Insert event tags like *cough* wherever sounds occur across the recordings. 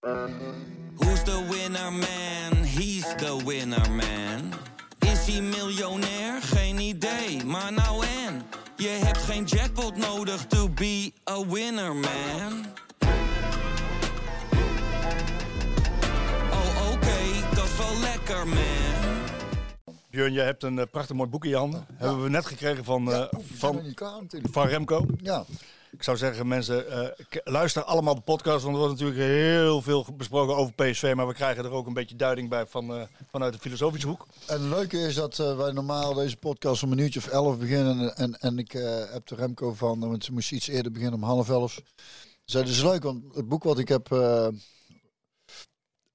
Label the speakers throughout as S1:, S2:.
S1: Who's the winner man? He's the winner man. Is hij miljonair? Geen idee, maar nou en. Je hebt geen jackpot nodig to be a winner man. Oh oké, dat is wel lekker man.
S2: Björn, jij hebt een eh, prachtig mooi boek in je handen. Hebben we net gekregen van, eh,
S3: Van,
S2: van Remco.
S3: Ja,
S2: Ik zou zeggen, mensen, k- luister allemaal de podcast. Want er wordt natuurlijk heel veel besproken over PSV. Maar we krijgen er ook een beetje duiding bij van, eh, vanuit de filosofische hoek.
S3: en het leuke is dat eh, wij normaal deze podcast om een uurtje of elf beginnen. En, en ik heb de Remco van, want ze moest iets eerder beginnen om half elf. Dat is leuk, want het boek wat ik heb...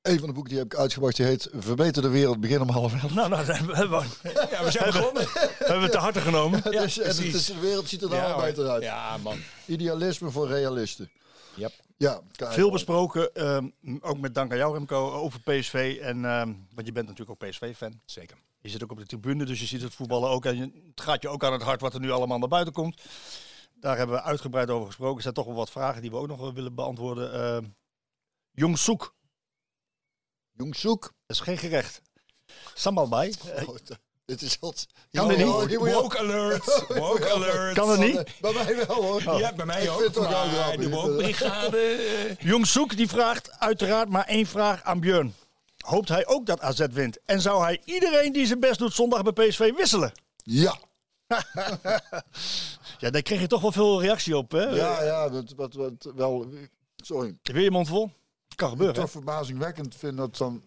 S3: een van de boeken die heb ik uitgebracht, die heet Verbeter de wereld, begin om half elf.
S2: Nou, nou, hebben we, hebben we-
S4: Ja, we zijn *laughs* begonnen.
S2: hebben we het te harte genomen.
S3: Ja, dus, en het is, de wereld ziet er nou
S4: Ja,
S3: al beter uit.
S4: Ja, man.
S3: Idealisme voor realisten.
S4: Yep.
S3: Ja.
S2: Veel besproken, ehm, ook met dank aan jou Remco, over PSV. En, ehm, want je bent natuurlijk ook PSV-fan.
S4: Zeker.
S2: Je zit ook op de tribune, dus je ziet het voetballen ook. En je- het gaat je ook aan het hart wat er nu allemaal naar buiten komt. Daar hebben we uitgebreid over gesproken. Er zijn toch wel wat vragen die we ook nog wel willen beantwoorden. Uh, Jong Soek,
S3: Jongzoek.
S2: dat is geen gerecht. Sambal bij. *laughs*
S3: Oh, dit is wat.
S2: Kan dit niet?
S3: Oh,
S4: Woke alert. *laughs* Woke alert.
S2: Kan het niet?
S3: Bij mij wel hoor.
S4: Ja, bij mij
S3: Ik
S4: ook.
S3: vind het ook
S4: maar
S3: grappig.
S4: de woke-brigade. *laughs*
S2: Jong Soek die vraagt uiteraard maar één vraag aan Björn. Hoopt hij ook dat AZ wint? En zou hij iedereen die zijn best doet zondag bij PSV wisselen?
S3: Ja.
S2: Ja, daar kreeg je toch wel veel reactie op, hè?
S3: Ja, ja, dat, wat, wat wel. Sorry.
S2: Wil je mond vol? Kan gebeuren.
S3: Toch verbazingwekkend vind dat dan.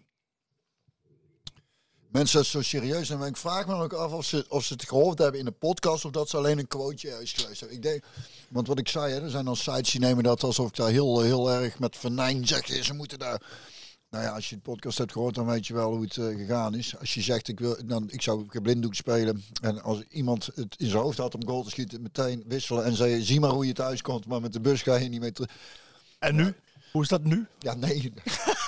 S3: Mensen dat zo serieus zijn. Maar ik vraag me dan ook af of ze, of ze het gehoord hebben in de podcast. Of dat ze alleen een quoteje is geweest. Ik denk, want wat ik zei, hè, er zijn dan sites die nemen dat alsof ik daar heel, heel erg met venijn zeg. Ze moeten daar. Nou ja, als je de podcast hebt gehoord, dan weet je wel hoe het eh, gegaan is. Als je zegt, ik, wil, dan, ik zou een blinddoek spelen. En als iemand het in zijn hoofd had om goal te schieten, meteen wisselen. En zei, zie maar hoe je thuis komt. Maar met de bus ga je niet meer terug.
S2: En nu? Hoe is dat nu?
S3: Ja, nee.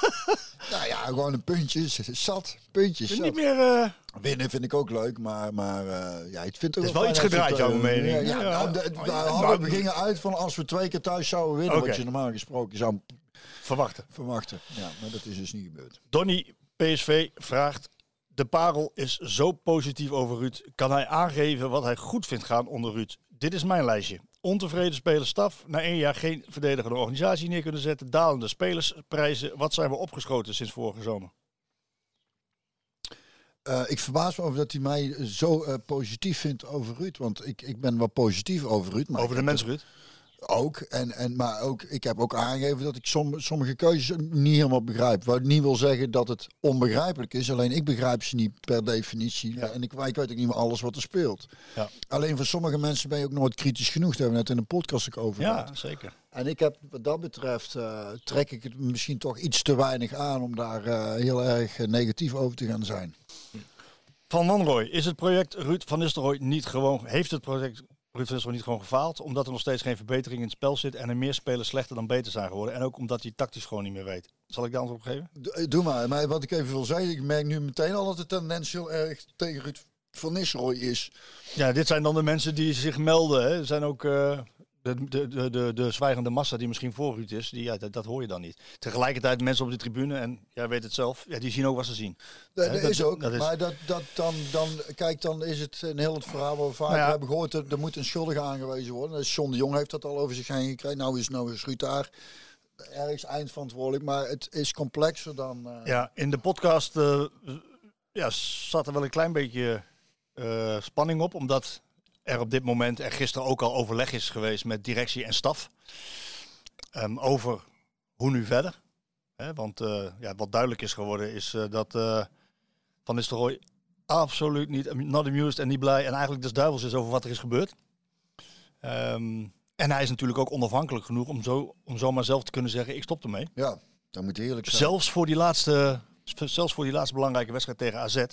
S3: *laughs* nou ja, gewoon een puntje. Zat. Puntjes.
S2: Niet meer... eh,
S3: Winnen vind ik ook leuk, maar, maar eh, ja, ik vind het
S2: Het is wel iets gedraaid, jouw
S3: eh,
S2: mening.
S3: Ja,
S2: Ja.
S3: nou,
S2: Oh,
S3: we
S2: ja,
S3: hadden-
S2: nou,
S3: we gingen uit van als we twee keer thuis zouden winnen, wat je normaal gesproken zou
S2: verwachten.
S3: verwachten. Ja, maar dat is dus niet gebeurd.
S2: Donny PSV vraagt... De parel is zo positief over Ruud. Kan hij aangeven wat hij goed vindt gaan onder Ruud? Dit is mijn lijstje. Ontevreden spelerstaf. Na één jaar geen verdedigende organisatie neer kunnen zetten. Dalende spelersprijzen. Wat zijn we opgeschoten sinds vorige zomer?
S3: Eh, ik verbaas me over dat hij mij zo eh, positief vindt over Ruud. Want ik, ik ben wel positief over Ruud. Maar
S2: Over de mens Ruud.
S3: Ook. En, en, maar ook, ik heb ook aangegeven dat ik som, sommige keuzes niet helemaal begrijp. Wat niet wil zeggen dat het onbegrijpelijk is. Alleen ik begrijp ze niet per definitie.
S2: Ja.
S3: En ik, ik weet ook niet meer alles wat er speelt.
S2: Ja.
S3: Alleen voor sommige mensen ben je ook nooit kritisch genoeg. Daar hebben we net in de podcast ook over.
S2: Ja, zeker.
S3: En ik heb wat dat betreft, eh, trek ik het misschien toch iets te weinig aan om daar eh, heel erg eh, negatief over te gaan zijn.
S2: Van Wanrooy, is het project Ruud van Nistelrooy niet gewoon... Heeft het project Nistelrooy niet gewoon gefaald? Omdat er nog steeds geen verbetering in het spel zit... en er meer spelers slechter dan beter zijn geworden. En ook omdat hij tactisch gewoon niet meer weet. Zal ik daar antwoord op geven?
S3: Eh, Doe maar. Maar wat ik even wil zeggen, ik merk nu meteen al dat de tendens heel erg tegen Ruud van Nistelrooy is.
S2: Ja, dit zijn dan de mensen die zich melden. Hè. Er zijn ook eh, de, de, de, de, de zwijgende massa die misschien voor Ruud is. Die, ja, dat, dat hoor je dan niet. Tegelijkertijd mensen op de tribune, en jij weet het zelf, ja, die zien ook wat ze zien.
S3: Dat,
S2: Hè,
S3: dat
S2: dat-
S3: is ook.
S2: dat is-
S3: Maar dat, dat dan, dan, kijk, dan is het een heel het verhaal waar we vaak
S2: Nou ja.
S3: hebben gehoord. Er, er moet een schuldige aangewezen worden. John de Jong heeft dat al over zich heen gekregen. Nou is, nou is Ruud daar ergens eindverantwoordelijk. Maar het is complexer dan... eh,
S2: Ja, in de podcast eh, ja, zat er wel een klein beetje eh, spanning op. Omdat er op dit moment, en gisteren ook al overleg is geweest met directie en staf. ehm, over hoe nu verder. Want eh, ja, wat duidelijk is geworden is eh, dat eh, Van Nistelrooy absoluut niet not amused en niet blij. En eigenlijk des duivels is over wat er is gebeurd. Ehm, en hij is natuurlijk ook onafhankelijk genoeg om, zo, om zomaar zelf te kunnen zeggen, ik stop ermee.
S3: ja, dat moet heerlijk zijn.
S2: Zelfs voor die laatste, zelfs voor die laatste belangrijke wedstrijd tegen AZ.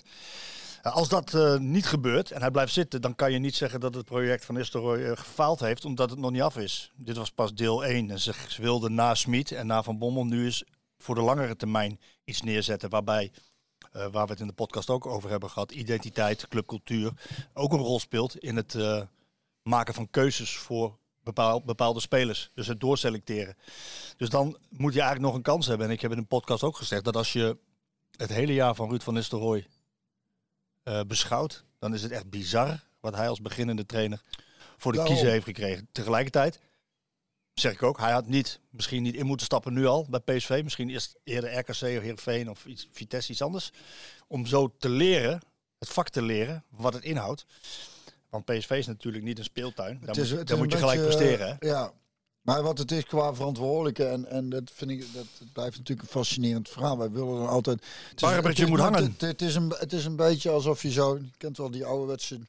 S2: Uh, Als dat uh, niet gebeurt en hij blijft zitten, dan kan je niet zeggen dat het project van Nistelrooy uh, gefaald heeft, omdat het nog niet af is. Dit was pas deel 1 en ze, wilden na Smit en na Van Bommel nu eens voor de langere termijn iets neerzetten waarbij, uh, waar we het in de podcast ook over hebben gehad, identiteit, clubcultuur ook een rol speelt in het maken van keuzes voor bepaal, bepaalde spelers. Dus het doorselecteren. Dus dan moet je eigenlijk nog een kans hebben. En ik heb in een podcast ook gezegd dat als je het hele jaar van Ruud van Nistelrooy eh, beschouwt, dan is het echt bizar wat hij als beginnende trainer voor de
S3: Daarom.
S2: kiezer heeft gekregen. Tegelijkertijd zeg ik ook, hij had niet, misschien niet in moeten stappen nu al bij PSV. Misschien eerst eerder RKC of Heerenveen of iets, Vitesse iets anders. Om zo te leren, het vak te leren, wat het inhoudt. Want PSV is natuurlijk niet een speeltuin. Daar
S3: is-
S2: moet, daar je gelijk presteren. Hè?
S3: Ja. Maar wat het is qua verantwoordelijke, en, en dat vind ik, dat blijft natuurlijk een fascinerend verhaal. Wij willen dan altijd...
S2: Barbertje moet hangen.
S3: Het, het is een, het is een beetje alsof je zo, je kent wel die ouderwetse,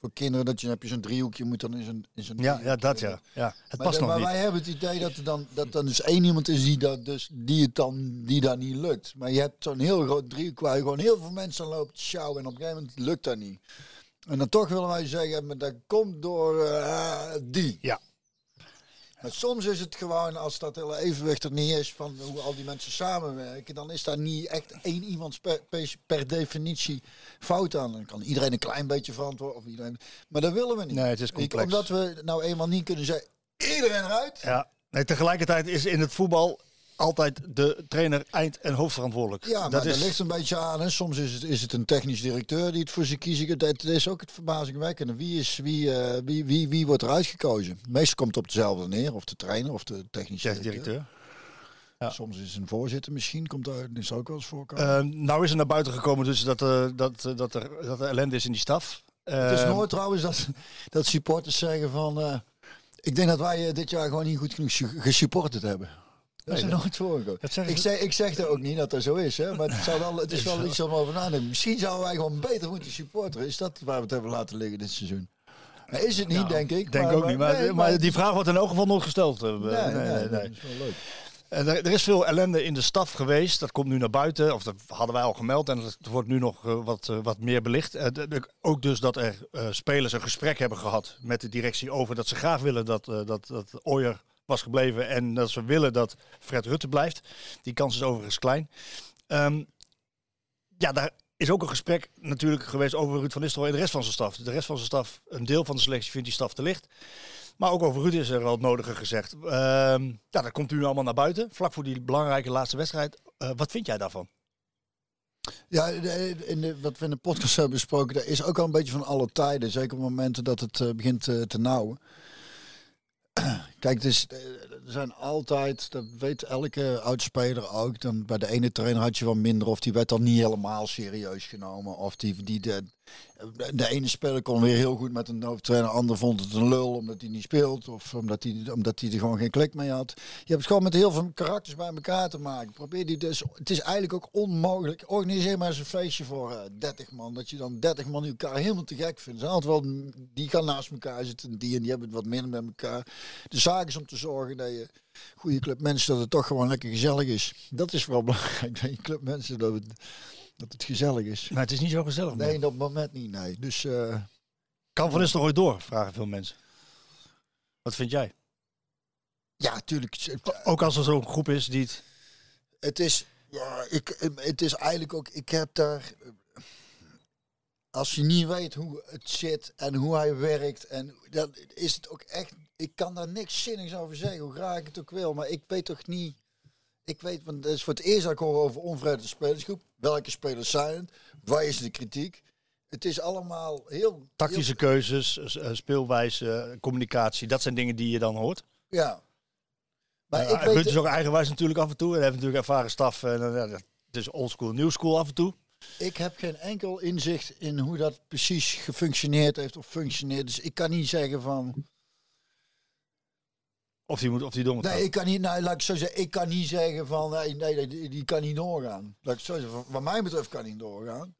S3: voor kinderen, dat je, dan heb je zo'n driehoekje, moet dan in zo'n in zo'n
S2: Ja, ja, dat ja. ja. Het
S3: Maar,
S2: past
S3: de-
S2: nog
S3: maar
S2: niet.
S3: wij hebben het idee dat er dan, dat dan dus één iemand is die, dat dus, die het dan die daar niet lukt. Maar je hebt zo'n heel groot driehoek waar je gewoon heel veel mensen aan loopt sjouwen en op een gegeven moment lukt dat niet. En dan toch willen wij zeggen, maar dat komt door eh, die.
S2: Ja.
S3: Maar soms is het gewoon, als dat hele evenwicht er niet is van hoe al die mensen samenwerken, dan is daar niet echt één iemand per, per, definitie fout aan. Dan kan iedereen een klein beetje verantwoorden. Of iedereen, maar dat willen we niet.
S2: Nee, het is
S3: Ik-
S2: complex.
S3: omdat we nou eenmaal niet kunnen zeggen, iedereen eruit.
S2: Ja. Nee, tegelijkertijd is in het voetbal altijd de trainer eind- en hoofdverantwoordelijk.
S3: Ja, maar
S2: dat is,
S3: ligt een beetje aan. Hè. Soms is het, is het een technisch directeur die het voor ze kiezen. Dat is ook het verbazingwekkende. Wie, is, wie, eh, wie, wie, wie wordt eruit gekozen? Meestal komt het op dezelfde neer. Of de trainer of de technische directeur.
S2: directeur. Ja.
S3: Soms is het een voorzitter misschien. Komt daar, is ook wel eens voorkomen.
S2: Ehm, nou is er naar buiten gekomen dus dat, eh, dat, eh, dat, er, dat er ellende is in die staf.
S3: het is
S2: Ehm,
S3: nooit trouwens dat, dat supporters zeggen van... ik denk dat wij dit jaar gewoon niet goed genoeg su- gesupported hebben. Dat is er nooit voorgekomen. Ik
S2: ze-
S3: zeg, ik zeg er ook niet dat dat zo is, hè, maar het, zou wel, het is *laughs* wel iets om over na te denken. Misschien zouden wij gewoon beter moeten supporteren. Is dat waar we het hebben laten liggen dit seizoen? Maar is het niet,
S2: Nou,
S3: denk ik.
S2: denk ook niet. Maar,
S3: nee,
S2: maar die vraag wordt in elk geval nooit gesteld. eh,
S3: Nee,
S2: nee,
S3: nee,
S2: nee, nee.
S3: dat is wel leuk.
S2: En Er, er is veel ellende in de staf geweest. Dat komt nu naar buiten. Of dat hadden wij al gemeld. En dat wordt nu nog eh, wat, eh, wat meer belicht. Ook dus dat er spelers een gesprek hebben gehad met de directie over dat ze graag willen dat, dat, dat Ooyer was gebleven. En dat ze willen dat Fred Rutte blijft. Die kans is overigens klein. Ehm, ja, daar is ook een gesprek natuurlijk geweest over Ruud van Nistelrooy en de rest van zijn staf. De rest van zijn staf, een deel van de selectie vindt die staf te licht. Maar ook over Ruud is er wel het nodige gezegd. Ehm, ja, dat komt nu allemaal naar buiten. Vlak voor die belangrijke laatste wedstrijd. Eh, wat vind jij daarvan?
S3: Ja, in de, wat we in de podcast hebben besproken, dat is ook al een beetje van alle tijden. Zeker op momenten dat het eh, begint eh, te nauwen. Kijk, is, eh, er zijn altijd, dat weet elke oudspeler ook. Dan bij de ene trainer had je wat minder, of die werd dan niet helemaal serieus genomen. Of die, die de, de ene speler kon weer heel goed met een hoofdtrainer, de ander vond het een lul omdat hij niet speelt. Of omdat hij, omdat hij er gewoon geen klik mee had. Je hebt het gewoon met heel veel karakters bij elkaar te maken. Probeer die dus. Het is eigenlijk ook onmogelijk. Organiseer maar eens een feestje voor eh 30 man. Dat je dan 30 man elkaar helemaal te gek vindt. Zijn altijd wel die gaan naast elkaar zitten. Die en die hebben het wat minder met elkaar. De zaak is om te zorgen dat je goede club mensen dat het toch gewoon lekker gezellig is. Dat is vooral *laughs* belangrijk. Dat je club mensen dat het, dat het gezellig is.
S2: Nou, het is niet zo gezellig.
S3: Nee,
S2: Nee.
S3: op dat moment niet. Nee. Dus eh,
S2: Kan Van Nistelrooy door, vragen veel mensen. Wat vind jij?
S3: ja, tuurlijk.
S2: Ook als er zo'n groep is die het...
S3: Het is, ja, ik, het is eigenlijk ook, ik heb daar, als je niet weet hoe het zit en hoe hij werkt, en dan is het ook echt, ik kan daar niks zinnigs over zeggen, hoe graag ik het ook wil, maar ik weet toch niet, ik weet, want het is voor het eerst dat ik hoor over onvrede spelersgroep, welke spelers zijn het, waar is de kritiek? Het is allemaal heel...
S2: Tactische keuzes, eh, speelwijze, communicatie. Dat zijn dingen die je dan hoort.
S3: ja. Maar
S2: Maar
S3: ik weet...
S2: Is ook eigenwijs natuurlijk af en toe. En heeft natuurlijk ervaren staf. En, eh, ja, het is oldschool, new school af en toe.
S3: Ik heb geen enkel inzicht in hoe dat precies gefunctioneerd heeft of functioneert. Dus ik kan niet zeggen van.
S2: Of die, moet, of die dom moet
S3: Nee,
S2: gaan.
S3: ik kan niet. Nou, laat ik zo zeggen. Ik kan niet zeggen van. Nee, nee, nee, die, die kan niet doorgaan. Laat ik zo zeggen. Wat mij betreft kan niet doorgaan.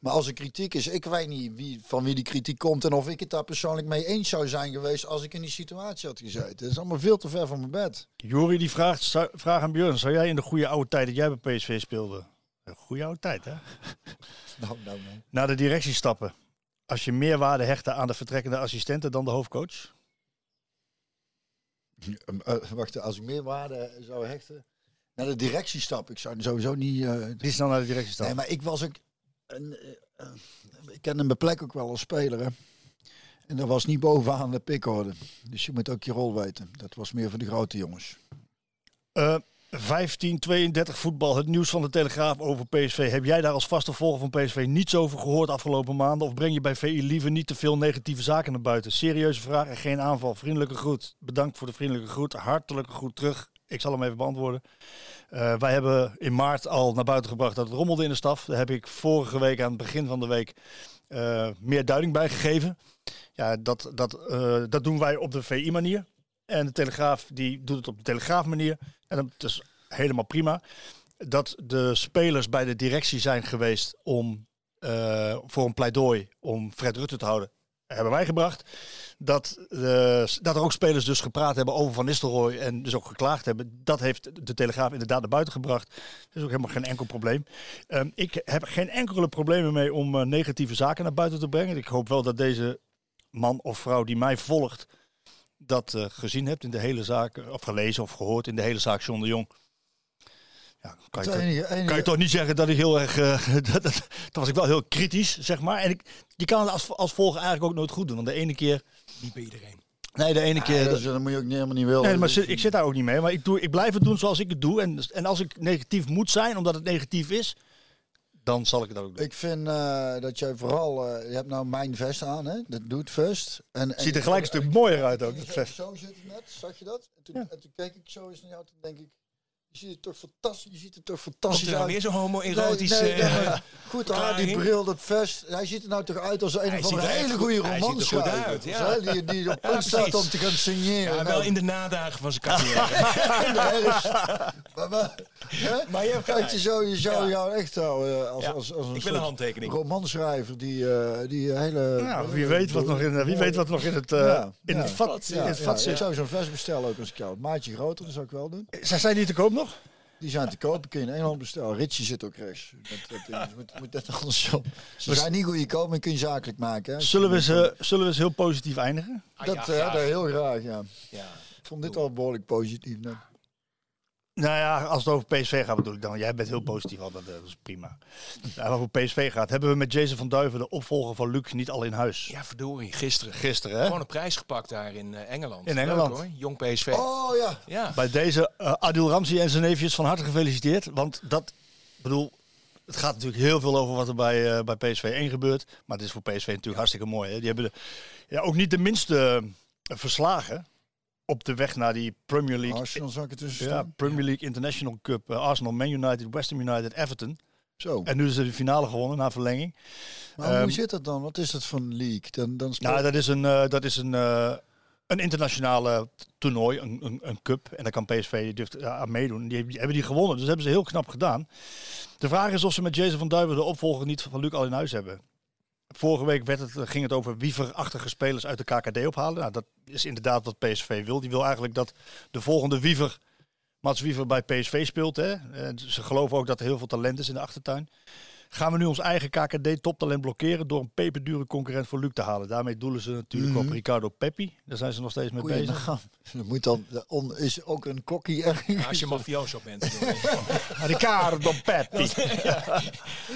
S3: Maar als er kritiek is, ik weet niet wie, van wie die kritiek komt en of ik het daar persoonlijk mee eens zou zijn geweest als ik in die situatie had gezeten. Het is allemaal veel te ver van mijn bed.
S2: Jori die vraagt, zou- vraag aan Björn. Zou jij in de goede oude tijd dat jij bij PSV speelde... Een goede oude tijd, hè? *laughs*
S3: Nou, nou, nou.
S2: Naar de directie stappen. Als je meer waarde hechtte aan de vertrekkende assistenten dan de hoofdcoach?
S3: Eh, wacht, als ik meer waarde zou hechten. Naar de directie stap. Ik zou sowieso niet. eh,
S2: Wie snel naar de directie stappen?
S3: Nee, maar ik was ook. Een, eh, ik ken mijn plek ook wel als speler. Hè. En dat was niet bovenaan de pikorde. Dus je moet ook je rol weten. Dat was meer voor de grote jongens.
S2: Eh 1532 voetbal, het nieuws van de Telegraaf over PSV. Heb jij daar als vaste volger van PSV niets over gehoord afgelopen maanden? Of breng je bij VI liever niet te veel negatieve zaken naar buiten? Serieuze vraag en geen aanval. Vriendelijke groet. Bedankt voor de vriendelijke groet. Hartelijke groet terug. Ik zal hem even beantwoorden. Eh, wij hebben in maart al naar buiten gebracht dat het rommelde in de staf. Daar heb ik vorige week aan het begin van de week eh, meer duiding bij gegeven. Ja, dat, dat, eh, dat doen wij op de VI-manier. En de Telegraaf die doet het op de Telegraaf-manier. En dat is helemaal prima. Dat de spelers bij de directie zijn geweest om eh, voor een pleidooi om Fred Rutte te houden, hebben wij gebracht. Dat, eh, dat er ook spelers dus gepraat hebben over Van Nistelrooy en dus ook geklaagd hebben. Dat heeft de Telegraaf inderdaad naar buiten gebracht. Dat is ook helemaal geen enkel probleem. Ehm, ik heb geen enkele problemen mee om eh, negatieve zaken naar buiten te brengen. Ik hoop wel dat deze man of vrouw die mij volgt dat eh, gezien hebt in de hele zaak, of gelezen of gehoord in de hele zaak John de Jong. Ja, kan, je
S3: enige- enige-
S2: kan je toch niet zeggen dat ik heel erg. eh, *laughs* dat, dat, dat was ik wel heel kritisch, zeg maar. En ik, je kan het als, als volger eigenlijk ook nooit goed doen. Want de ene keer.
S5: Niet bij iedereen.
S2: Nee, de ene keer.
S3: dat, is- dat moet je ook niet- helemaal niet willen.
S2: Nee, maar ik zit daar ook niet mee. Maar ik, doe, ik blijf het doen zoals ik het doe. En, en als ik negatief moet zijn, omdat het negatief is, dan zal ik het ook doen.
S3: Ik vind eh, dat jij vooral... eh, je hebt nou mijn vest aan, hè? Dat doet vest. En, en
S2: Ziet er gelijk een stuk mooier uit ook, dat
S3: Zo,
S2: vest.
S3: zo zit het net, zag je dat? En toen,
S2: Ja.
S3: en toen keek ik zo eens naar jou, toen denk ik... Je ziet er toch fantastisch, je ziet er toch
S5: Komt
S3: fantastisch
S5: er nou
S3: uit.
S5: weer zo'n homoerotische...
S3: Nee, nee, nee,
S5: eh, *laughs*
S3: goed haar, die bril, dat vest. Hij ziet er nou toch uit als een
S5: er echt
S3: hele
S5: goed-
S3: goede
S5: hij ziet er goed uit, ja.
S3: Die, die op *laughs*
S5: Ja,
S3: punt staat om te gaan signeren.
S5: Ja,
S3: Nou,
S5: wel in de nadagen van zijn carrière. *laughs*
S3: in de herfst. Maar, maar, hè?
S5: Maar je hebt
S3: je zou, je zou
S5: Ja.
S3: jou echt houden als,
S5: Ja.
S3: als, als een
S5: Ik wil
S3: soort
S5: een handtekening.
S3: romanschrijver die, eh, die hele...
S2: Nou, wie weet wat nog in, wie weet wat nog in het, eh,
S3: Ja,
S2: in
S3: ja.
S2: het vat,
S3: Ja,
S2: in het
S3: ja,
S2: vat
S3: ik
S2: zit.
S3: zou zo'n vest bestellen ook als ik jou. Het maatje groter, dat zou ik wel doen.
S2: Zijn zij die te koop nog?
S3: Die zijn te koop, kun je in Engeland bestellen. Ritchie zit ook rechts. Dat, dat, moet, moet net andersom. Ze zijn niet goedkoop, maar kun je zakelijk maken. Hè.
S2: Zullen we, eens, eh, zullen we eens heel positief eindigen?
S5: Ah,
S3: Dat,
S5: ja,
S3: eh, dat heel graag, ja.
S5: Ja.
S3: Ik vond dit al behoorlijk positief. net.
S2: Nou ja, als het over PSV gaat bedoel ik dan. Jij bent heel positief altijd, eh, dat is prima. Ja, over PSV gaat, hebben we met Jason van Duiven, de opvolger van Luc, niet al in huis.
S5: ja, verdorie. Gisteren.
S2: Gisteren, hè?
S5: Gewoon een prijs gepakt daar in eh, Engeland.
S2: In
S5: Leuk,
S2: Engeland.
S5: hoor. Jong PSV.
S3: Oh ja,
S5: Ja.
S2: Bij deze eh, Adil Ramzi en zijn neefjes van harte gefeliciteerd. Want dat, bedoel, het gaat natuurlijk heel veel over wat er bij, bij PSV 1 gebeurt. Maar het is voor PSV natuurlijk hartstikke mooi. Hè? Die hebben de, ja, ook niet de minste verslagen op de weg naar die Premier League.
S3: Arsenal zag ik tussen
S2: Ja. Premier League International Cup. eh, Arsenal, Man United, West Ham United, Everton.
S3: Zo.
S2: En nu is ze de finale gewonnen na verlenging.
S3: Maar
S2: ehm,
S3: hoe zit dat dan? Wat is dat voor een league? Dan, dan speelt-
S2: Nou, dat is een, eh, dat is een, eh, een internationale toernooi, een, een, een cup. En daar kan PSV aan meedoen. Die, die hebben die gewonnen, dus dat hebben ze heel knap gedaan. De vraag is of ze met Jason van Duiven de opvolger niet van Luc al in huis hebben. Vorige week werd het, ging het over wieverachtige spelers uit de KKD ophalen. Nou, dat is inderdaad wat PSV wil. Die wil eigenlijk dat de volgende wiever, Mats Wiever, bij PSV speelt. Hè. Eh, Ze geloven ook dat er heel veel talent is in de achtertuin. Gaan we nu ons eigen KKD-toptalent blokkeren door een peperdure concurrent voor Luc te halen? Daarmee doelen ze natuurlijk
S3: Mhm.
S2: op Ricardo Peppi. Daar zijn ze nog steeds mee
S3: Goeie
S2: bezig.
S3: naam. Dat moet dan, on, is ook een kokkie ergens.
S5: Als je mafioso bent. *laughs*
S2: Ricardo Peppi. *laughs*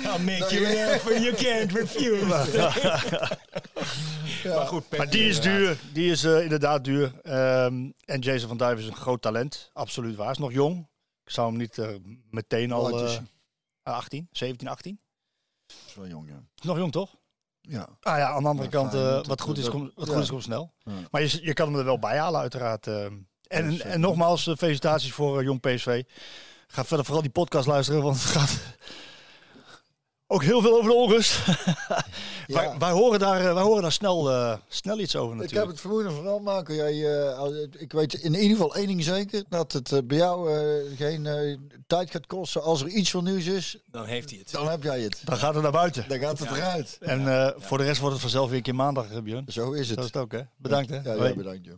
S5: I'll make you you can't refuse. Maar goed,
S2: Maar die is duur. Die is eh, inderdaad duur. Ehm, en Jason van Duiven is een groot talent. Absoluut waar. Is nog jong. Ik zou hem niet eh, meteen al... eh, 18, 17, 18.
S3: Is wel jong, ja.
S2: Nog jong, toch?
S3: Ja.
S2: Ah ja, aan de andere kant,
S3: fijn,
S2: eh, wat goed is, komt, wat
S3: ja.
S2: goed is, komt snel.
S3: Ja.
S2: Maar je, je kan hem er wel bij halen, uiteraard. eh. en,
S3: zeker.
S2: en nogmaals, eh, felicitaties voor Jong PSV. Ga verder vooral die podcast luisteren, want het gaat ook heel veel over de onrust. *laughs* wij,
S3: Ja.
S2: wij, horen daar, eh, wij horen daar snel, eh, snel iets over
S3: Ik
S2: natuurlijk.
S3: heb het vermoeden van wel, Marco. Jij, eh, als- ik weet in ieder geval één ding zeker. Dat het bij jou eh, geen eh, tijd gaat kosten. Als er iets van nieuws is,
S5: Dan heeft hij het.
S3: dan heb jij het.
S2: Dan gaat het naar buiten.
S3: Dan gaat het
S5: Ja.
S3: eruit.
S2: En eh, voor de rest wordt het vanzelf weer een keer maandag, Björn.
S3: Zo is het.
S2: Zo is het ook, hè? Bedankt, hè?
S3: Ja bedankt. joh.